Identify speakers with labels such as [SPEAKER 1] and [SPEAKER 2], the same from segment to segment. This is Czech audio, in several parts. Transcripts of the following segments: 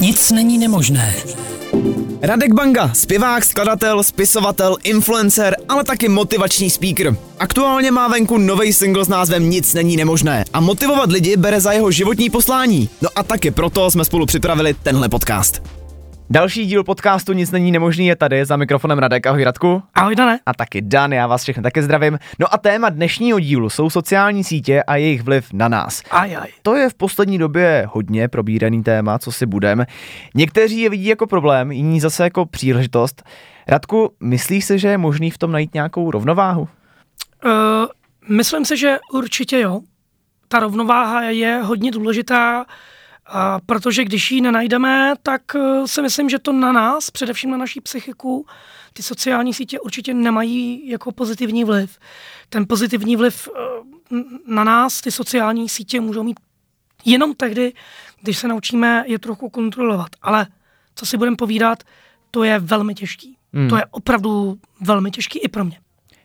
[SPEAKER 1] Nic není nemožné.
[SPEAKER 2] Radek Banga, zpěvák, skladatel, spisovatel, influencer, ale taky motivační speaker. Aktuálně má venku nový single s názvem Nic není nemožné a motivovat lidi bere za jeho životní poslání. No a taky proto jsme spolu připravili tenhle podcast. Další díl podcastu Nic není nemožný je tady za mikrofonem Radek. Ahoj Radku.
[SPEAKER 3] Ahoj Dane.
[SPEAKER 2] A taky Dan, já vás všechny taky zdravím. No a téma dnešního dílu jsou sociální sítě a jejich vliv na nás.
[SPEAKER 3] Aj, aj.
[SPEAKER 2] To je v poslední době hodně probíraný téma, co si budem. Někteří je vidí jako problém, jiní zase jako příležitost. Radku, myslíš si, že je možný v tom najít nějakou rovnováhu?
[SPEAKER 3] Uh, myslím si, že určitě jo. Ta rovnováha je hodně důležitá a protože když ji nenajdeme, tak eh, si myslím, že to na nás, především na naší psychiku, ty sociální sítě určitě nemají jako pozitivní vliv. Ten pozitivní vliv eh, na nás ty sociální sítě můžou mít jenom tehdy, když se naučíme je trochu kontrolovat. Ale co si budeme povídat, to je velmi těžký. Hmm. To je opravdu velmi těžký i pro mě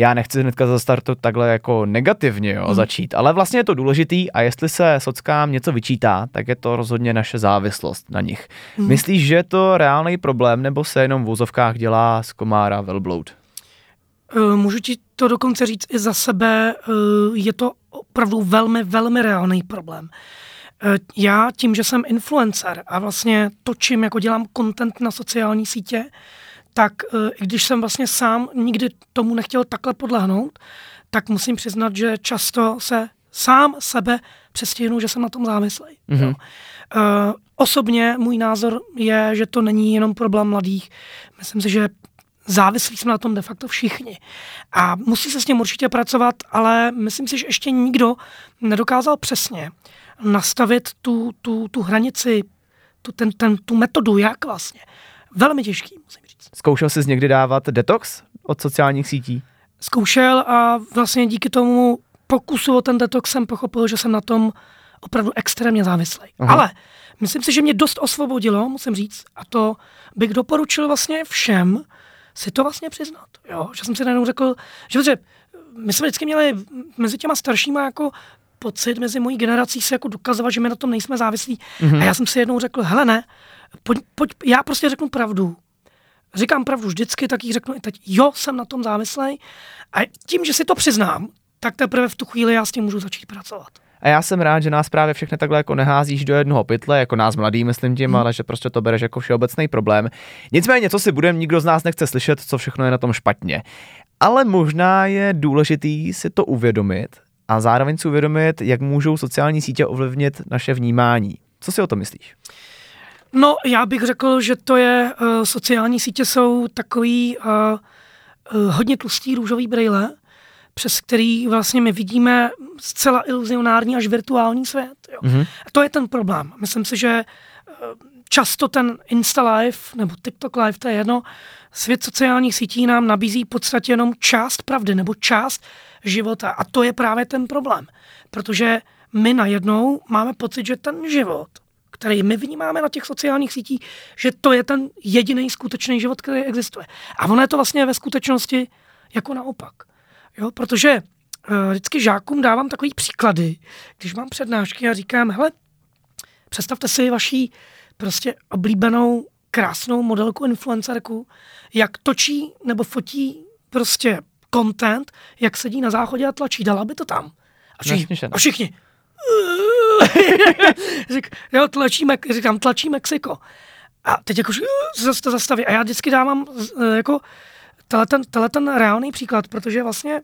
[SPEAKER 2] já nechci hnedka zastartovat takhle jako negativně jo, hmm. začít, ale vlastně je to důležitý a jestli se sockám něco vyčítá, tak je to rozhodně naše závislost na nich. Hmm. Myslíš, že je to reálný problém nebo se jenom v vozovkách dělá z komára velbloud?
[SPEAKER 3] Eh, můžu ti to dokonce říct i za sebe, eh, je to opravdu velmi, velmi reálný problém. Eh, já tím, že jsem influencer a vlastně točím, jako dělám content na sociální sítě, tak eh, i když jsem vlastně sám nikdy tomu nechtěl takhle podlehnout, tak musím přiznat, že často se sám sebe přestěhnu, že jsem na tom závislý. Mm-hmm. Uh, osobně můj názor je, že to není jenom problém mladých. Myslím si, že závislí jsme na tom de facto všichni. A musí se s tím určitě pracovat, ale myslím si, že ještě nikdo nedokázal přesně nastavit tu, tu, tu hranici, tu, ten, ten, tu metodu, jak vlastně. Velmi těžký, musím říct.
[SPEAKER 2] Zkoušel jsi někdy dávat detox od sociálních sítí?
[SPEAKER 3] Zkoušel a vlastně díky tomu pokusu o ten detox jsem pochopil, že jsem na tom opravdu extrémně závislý. Aha. Ale myslím si, že mě dost osvobodilo, musím říct, a to bych doporučil vlastně všem si to vlastně přiznat. Jo? Že jsem si najednou řekl, že, že my jsme vždycky měli mezi těma staršíma jako pocit mezi mojí generací se jako dokazovat, že my na tom nejsme závislí. Mm-hmm. A já jsem si jednou řekl, hele ne, pojď, pojď, já prostě řeknu pravdu. Říkám pravdu vždycky, tak ji řeknu i teď. Jo, jsem na tom závislý. A tím, že si to přiznám, tak teprve v tu chvíli já s tím můžu začít pracovat.
[SPEAKER 2] A já jsem rád, že nás právě všechny takhle jako neházíš do jednoho pytle, jako nás mladý, myslím tím, hmm. ale že prostě to bereš jako všeobecný problém. Nicméně, co si budeme, nikdo z nás nechce slyšet, co všechno je na tom špatně. Ale možná je důležitý si to uvědomit a zároveň si uvědomit, jak můžou sociální sítě ovlivnit naše vnímání. Co si o to myslíš?
[SPEAKER 3] No, já bych řekl, že to je, uh, sociální sítě jsou takový uh, uh, hodně tlustý růžový brejle, přes který vlastně my vidíme zcela iluzionární až virtuální svět. Jo. Mm-hmm. A to je ten problém. Myslím si, že často ten Insta Live nebo TikTok Live, to je jedno, svět sociálních sítí nám nabízí v podstatě jenom část pravdy nebo část života. A to je právě ten problém. Protože my najednou máme pocit, že ten život který my vnímáme na těch sociálních sítích, že to je ten jediný skutečný život, který existuje. A ono je to vlastně ve skutečnosti jako naopak. Jo, protože uh, vždycky žákům dávám takový příklady, když mám přednášky a říkám, hele, představte si vaší prostě oblíbenou krásnou modelku, influencerku, jak točí nebo fotí prostě content, jak sedí na záchodě a tlačí, dala by to tam. A všichni, a všichni Řík, jo, tlačí, říkám, tlačí Mexiko. A teď jako se to zastaví. A já vždycky dávám e, jako tenhle ten, tenhle ten reálný příklad, protože vlastně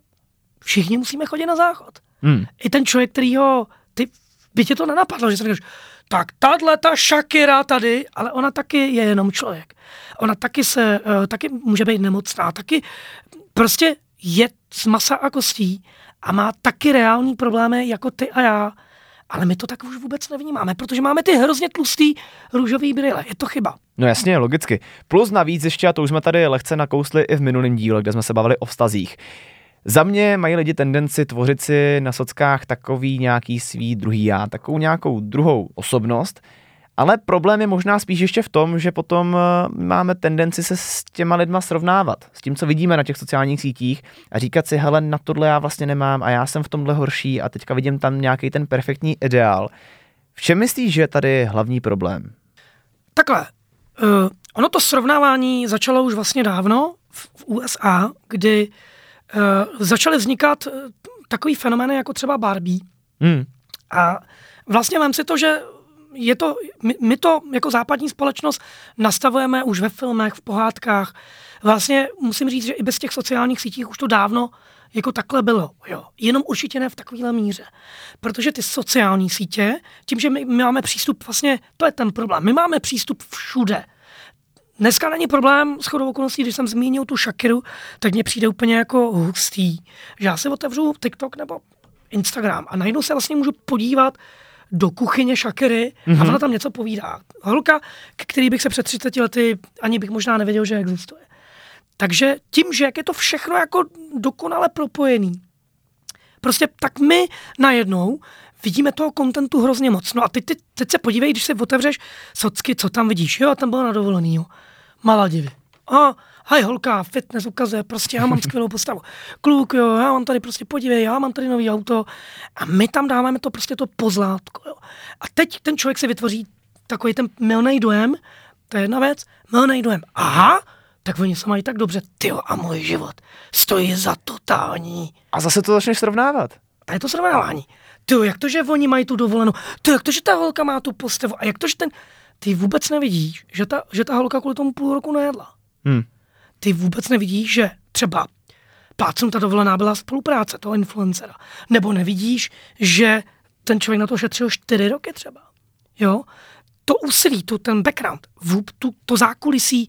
[SPEAKER 3] všichni musíme chodit na záchod. Hmm. I ten člověk, který ho, ty, by tě to nenapadlo, že se říkáš, tak tahle ta Shakira tady, ale ona taky je jenom člověk. Ona taky se, uh, taky může být nemocná, taky prostě je z masa a kostí a má taky reální problémy jako ty a já ale my to tak už vůbec nevnímáme, protože máme ty hrozně tlustý růžový brýle. Je to chyba.
[SPEAKER 2] No jasně, logicky. Plus navíc ještě, a to už jsme tady lehce nakousli i v minulém díle, kde jsme se bavili o vztazích. Za mě mají lidi tendenci tvořit si na sockách takový nějaký svý druhý já, takovou nějakou druhou osobnost, ale problém je možná spíš ještě v tom, že potom eh, máme tendenci se s těma lidma srovnávat, s tím, co vidíme na těch sociálních sítích a říkat si, hele, na tohle já vlastně nemám a já jsem v tomhle horší a teďka vidím tam nějaký ten perfektní ideál. V čem myslíš, že je tady hlavní problém?
[SPEAKER 3] Takhle, uh, ono to srovnávání začalo už vlastně dávno v, v USA, kdy uh, začaly vznikat takový fenomény jako třeba Barbie.
[SPEAKER 2] Hmm.
[SPEAKER 3] A vlastně mám si to, že je to, my, my to jako západní společnost nastavujeme už ve filmech, v pohádkách. Vlastně musím říct, že i bez těch sociálních sítí už to dávno jako takhle bylo. Jo. Jenom určitě ne v takovéhle míře. Protože ty sociální sítě, tím, že my, my máme přístup, vlastně to je ten problém. My máme přístup všude. Dneska není problém, s chodou okolností, když jsem zmínil tu Shakiru, tak mně přijde úplně jako hustý, že já si otevřu TikTok nebo Instagram a najednou se vlastně můžu podívat do kuchyně Shakiry mm-hmm. a
[SPEAKER 2] Mhm.
[SPEAKER 3] ona tam něco povídá. Holka, k který bych se před 30 lety ani bych možná nevěděl, že existuje. Takže tím, že jak je to všechno jako dokonale propojený, prostě tak my najednou vidíme toho kontentu hrozně moc. No a teď, teď, teď se podívej, když se otevřeš socky, co tam vidíš. Jo, tam bylo na dovolený, jo. Maladivy. A hej, holka, fitness ukazuje, prostě já mám skvělou postavu. Kluk, jo, já mám tady prostě, podívej, já mám tady nový auto. A my tam dáváme to prostě to pozlátko, jo. A teď ten člověk si vytvoří takový ten milný dojem, to je jedna věc, milný dojem. Aha, tak oni se mají tak dobře, ty a můj život stojí za totální.
[SPEAKER 2] A zase to začneš srovnávat.
[SPEAKER 3] A je to srovnávání. Ty, jak to, že oni mají tu dovolenou? Ty, jak to, že ta holka má tu postavu? A jak to, že ten... Ty vůbec nevidíš, že ta, že ta holka kvůli tomu půl roku nejedla.
[SPEAKER 2] Hmm.
[SPEAKER 3] Ty vůbec nevidíš, že třeba plácnu ta dovolená byla spolupráce toho influencera. Nebo nevidíš, že ten člověk na to šetřil čtyři roky třeba. Jo? To úsilí, tu, ten background, vůb, tu, to zákulisí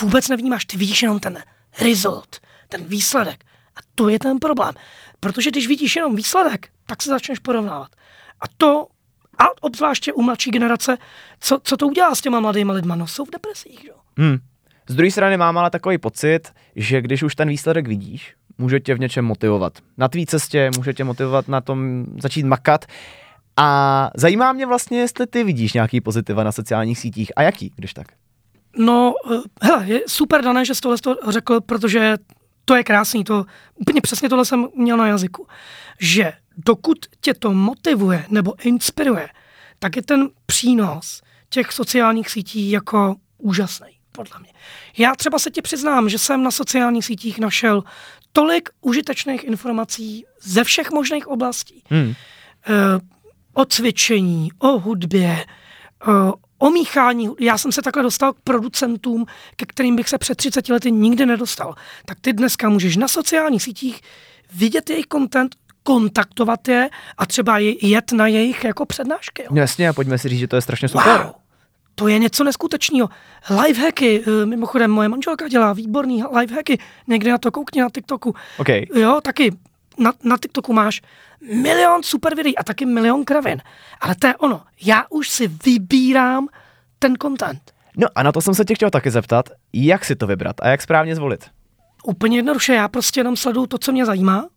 [SPEAKER 3] vůbec nevnímáš. Ty vidíš jenom ten result, ten výsledek. A to je ten problém. Protože když vidíš jenom výsledek, tak se začneš porovnávat. A to, a obzvláště u mladší generace, co, co to udělá s těma mladými lidma? No jsou v depresích, jo.
[SPEAKER 2] Hmm. Z druhé strany mám ale takový pocit, že když už ten výsledek vidíš, může tě v něčem motivovat. Na tvý cestě může tě motivovat na tom začít makat. A zajímá mě vlastně, jestli ty vidíš nějaký pozitiva na sociálních sítích a jaký, když tak.
[SPEAKER 3] No, eh, hele, je super dané, že jsi tohle to řekl, protože to je krásný, to úplně přesně tohle jsem měl na jazyku. Že dokud tě to motivuje nebo inspiruje, tak je ten přínos těch sociálních sítí jako úžasný, podle mě. Já třeba se ti přiznám, že jsem na sociálních sítích našel tolik užitečných informací ze všech možných oblastí.
[SPEAKER 2] Hmm.
[SPEAKER 3] Eh, o cvičení, o hudbě, eh, o míchání. Já jsem se takhle dostal k producentům, ke kterým bych se před 30 lety nikdy nedostal. Tak ty dneska můžeš na sociálních sítích vidět jejich content, kontaktovat je a třeba je- jet na jejich jako přednášky. Jo.
[SPEAKER 2] Jasně, a pojďme si říct, že to je strašně super.
[SPEAKER 3] Wow, to je něco neskutečného. Lifehacky, eh, mimochodem moje manželka dělá výborný lifehacky, někde na to koukni na TikToku.
[SPEAKER 2] OK.
[SPEAKER 3] Jo, taky na, na TikToku máš milion super videí a taky milion kravin. Ale to je ono. Já už si vybírám ten content.
[SPEAKER 2] No a na to jsem se tě chtěl taky zeptat, jak si to vybrat a jak správně zvolit.
[SPEAKER 3] Úplně jednoduše, já prostě jenom sleduju to, co mě zajímá.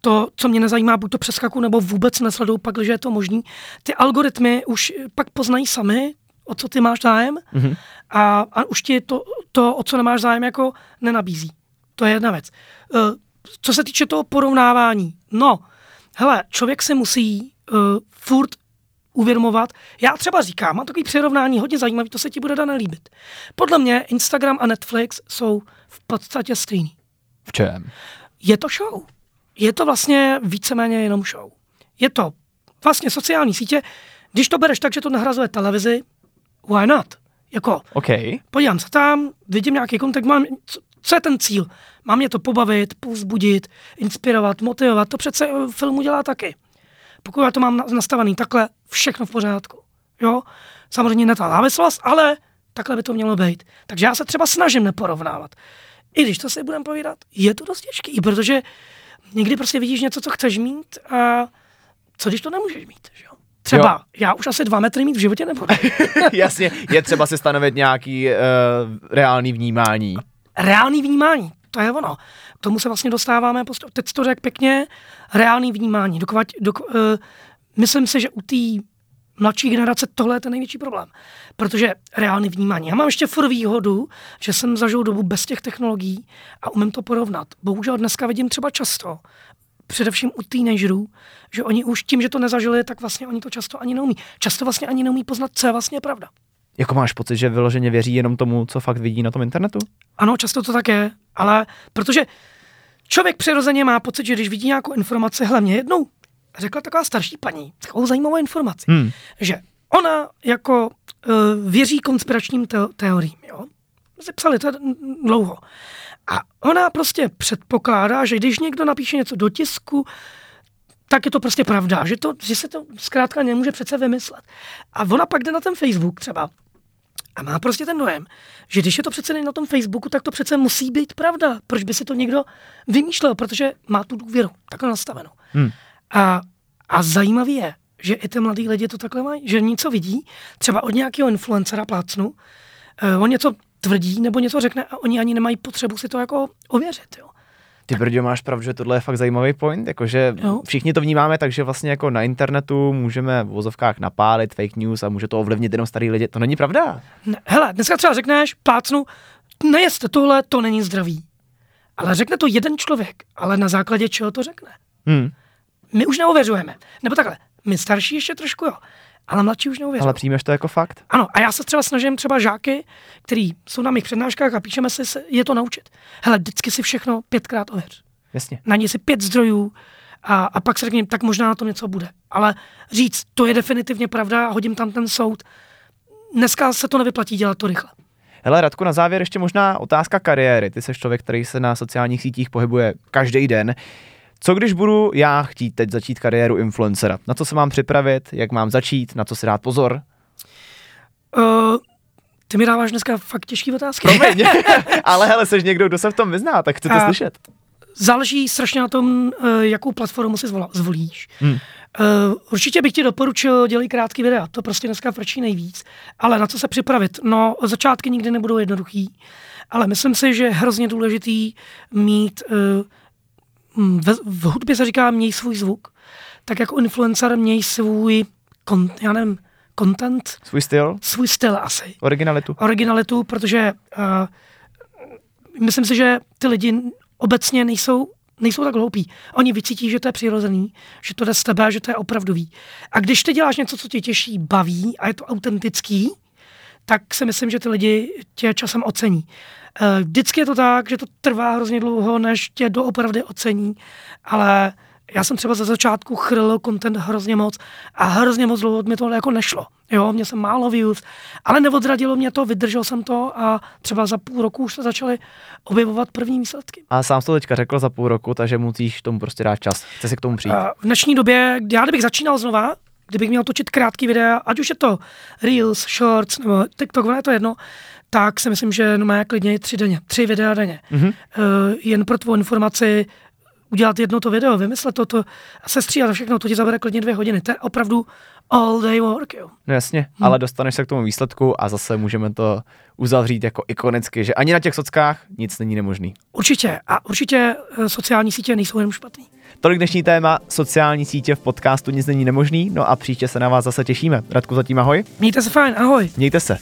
[SPEAKER 3] To, co mě nezajímá, buď to přeskaku, nebo vůbec nesleduju, pak, když je to možný. Ty algoritmy už pak poznají sami, o co ty máš zájem
[SPEAKER 2] Mhm.
[SPEAKER 3] a, a už ti to, to, o co nemáš zájem, jako nenabízí. To je jedna věc. Eh, Co se týče toho porovnávání, no, hele, člověk se musí uh, furt uvědomovat. Já třeba říkám, mám takový přirovnání hodně zajímavý, to se ti bude dané líbit. Podle mě Instagram a Netflix jsou v podstatě stejný.
[SPEAKER 2] V čem?
[SPEAKER 3] Je to show. Je to vlastně víceméně jenom show. Je to vlastně sociální sítě. Když to bereš tak, že to nahrazuje televizi, why not? Jako,
[SPEAKER 2] OK.
[SPEAKER 3] podívám se tam, vidím nějaký kontext, mám, co, co je ten cíl? Mám mě to pobavit, povzbudit, inspirovat, motivovat, to přece eh, filmu dělá taky. Pokud já to mám na- nastavený takhle, všechno v pořádku. Jo? Samozřejmě ne ta závislost, ale takhle by to mělo být. Takže já se třeba snažím neporovnávat. I když to si budeme povídat, je to dost těžký, protože někdy prostě vidíš něco, co chceš mít a co když to nemůžeš mít, že jo? Třeba,
[SPEAKER 2] Jo.
[SPEAKER 3] já už asi dva metry mít v životě nebudu.
[SPEAKER 2] Jasně, je třeba si stanovit nějaký uh, reálný vnímání.
[SPEAKER 3] reálný vnímání, to je ono. K tomu se vlastně dostáváme, postup. teď to řekl pěkně, reálný vnímání. Dokovat, dok, uh, myslím si, že u té mladší generace tohle je ten největší problém. Protože reálný vnímání. Já mám ještě furt výhodu, že jsem zažil dobu bez těch technologií a umím to porovnat. Bohužel dneska vidím třeba často především u teenagerů, že oni už tím, že to nezažili, tak vlastně oni to často ani neumí. Často vlastně ani neumí poznat, co je vlastně pravda.
[SPEAKER 2] Jako máš pocit, že vyloženě věří jenom tomu, co fakt vidí na tom internetu?
[SPEAKER 3] Ano, často to tak je, ale protože člověk přirozeně má pocit, že když vidí nějakou informaci, hlavně jednou řekla taková starší paní, takovou zajímavou informaci,
[SPEAKER 2] Hmm.
[SPEAKER 3] že ona jako uh, věří konspiračním teo- teoriím, jo. Si psali to dlouho. A ona prostě předpokládá, že když někdo napíše něco do tisku, tak je to prostě pravda, že, to, že se to zkrátka nemůže přece vymyslet. A ona pak jde na ten Facebook třeba a má prostě ten dojem, že když je to přece na tom Facebooku, tak to přece musí být pravda. Proč by si to někdo vymýšlel? Protože má tu důvěru takhle nastavenou.
[SPEAKER 2] Hmm.
[SPEAKER 3] A, a zajímavý je, že i ty mladí lidi to takhle mají, že něco vidí, třeba od nějakého influencera plácnu, uh, on něco tvrdí nebo něco řekne a oni ani nemají potřebu si to jako ověřit. Jo.
[SPEAKER 2] Ty Brďo, máš pravdu, že tohle je fakt zajímavý point, jakože
[SPEAKER 3] Jo.
[SPEAKER 2] všichni to vnímáme tak, že vlastně jako na internetu můžeme v vozovkách napálit fake news a může to ovlivnit jenom starý lidi. To není pravda.
[SPEAKER 3] Ne, hele, dneska třeba řekneš, plácnu, nejeste tohle, to není zdravý. Ale řekne to jeden člověk, ale na základě čeho to řekne?
[SPEAKER 2] Hmm.
[SPEAKER 3] My už neověřujeme. Nebo takhle, my starší ještě trošku jo, ale mladší už neověřují.
[SPEAKER 2] Ale přijmeš to jako fakt?
[SPEAKER 3] Ano, a já se třeba snažím třeba žáky, který jsou na mých přednáškách a píšeme si, se- je to naučit. Hele, vždycky si všechno pětkrát ověř.
[SPEAKER 2] Jasně.
[SPEAKER 3] Najdi si pět zdrojů a, a pak se řekni, tak možná na tom něco bude. Ale říct, to je definitivně pravda a hodím tam ten soud, dneska se to nevyplatí dělat to rychle.
[SPEAKER 2] Hele, Radku, na závěr ještě možná otázka kariéry. Ty jsi člověk, který se na sociálních sítích pohybuje každý den. Co když budu já chtít teď začít kariéru influencera? Na co se mám připravit? Jak mám začít? Na co si dát pozor?
[SPEAKER 3] Uh, ty mi dáváš dneska fakt těžké otázky.
[SPEAKER 2] Promiň, ale hele, jsi někdo, kdo se v tom vyzná, tak chci to
[SPEAKER 3] A-
[SPEAKER 2] slyšet.
[SPEAKER 3] Záleží strašně na tom, eh, jakou platformu si zvolíš.
[SPEAKER 2] Hmm.
[SPEAKER 3] Uh, určitě bych ti doporučil, dělej krátký videa, to prostě dneska frčí nejvíc. Ale na co se připravit? No, začátky nikdy nebudou jednoduchý, ale myslím si, že je hrozně důležitý mít, uh, v, v hudbě se říká měj svůj zvuk, tak jako influencer měj svůj, kon, já nevím, content,
[SPEAKER 2] Svůj styl,
[SPEAKER 3] svůj styl asi
[SPEAKER 2] originalitu.
[SPEAKER 3] originalitu, protože uh, myslím si, že ty lidi obecně nejsou, nejsou tak hloupí. Oni vycítí, že to je přirozený, že to jde z tebe, že to je opravdový. A když ty děláš něco, co tě těší, baví a je to autentický, tak si myslím, že ty lidi tě časem ocení. Eh, Vždycky je to tak, že to trvá hrozně dlouho, než tě doopravdy ocení, ale já jsem třeba ze začátku chrlil content hrozně moc a hrozně moc dlouho mi to jako nešlo. Jo, mě jsem málo views, ale neodradilo mě to, vydržel jsem to a třeba za půl roku už se začaly objevovat první výsledky.
[SPEAKER 2] A sám jsi to teďka řekl za půl roku, takže musíš tomu prostě dát čas. Chce si k tomu přijít.
[SPEAKER 3] A v dnešní době, já kdybych začínal znova, kdybych měl točit krátký videa, ať už je to Reels, Shorts nebo TikTok, ono je to jedno, tak si myslím, že no má klidně tři denně, tři videa denně.
[SPEAKER 2] Mhm.
[SPEAKER 3] Uh, jen pro tvou informaci udělat jedno to video, vymyslet to, to a sestříhat a všechno, to ti zabere klidně dvě hodiny. To je opravdu all day work, jo.
[SPEAKER 2] No jasně, hmm. ale dostaneš se k tomu výsledku a zase můžeme to uzavřít jako ikonicky, že ani na těch sockách nic není nemožný.
[SPEAKER 3] Určitě. A určitě eh, sociální sítě nejsou jenom špatný.
[SPEAKER 2] Tolik dnešní téma, sociální sítě v podcastu Nic není nemožný, no a příště se na vás zase těšíme. Radku zatím ahoj,
[SPEAKER 3] Mějte se fajn, ahoj.
[SPEAKER 2] mějte se.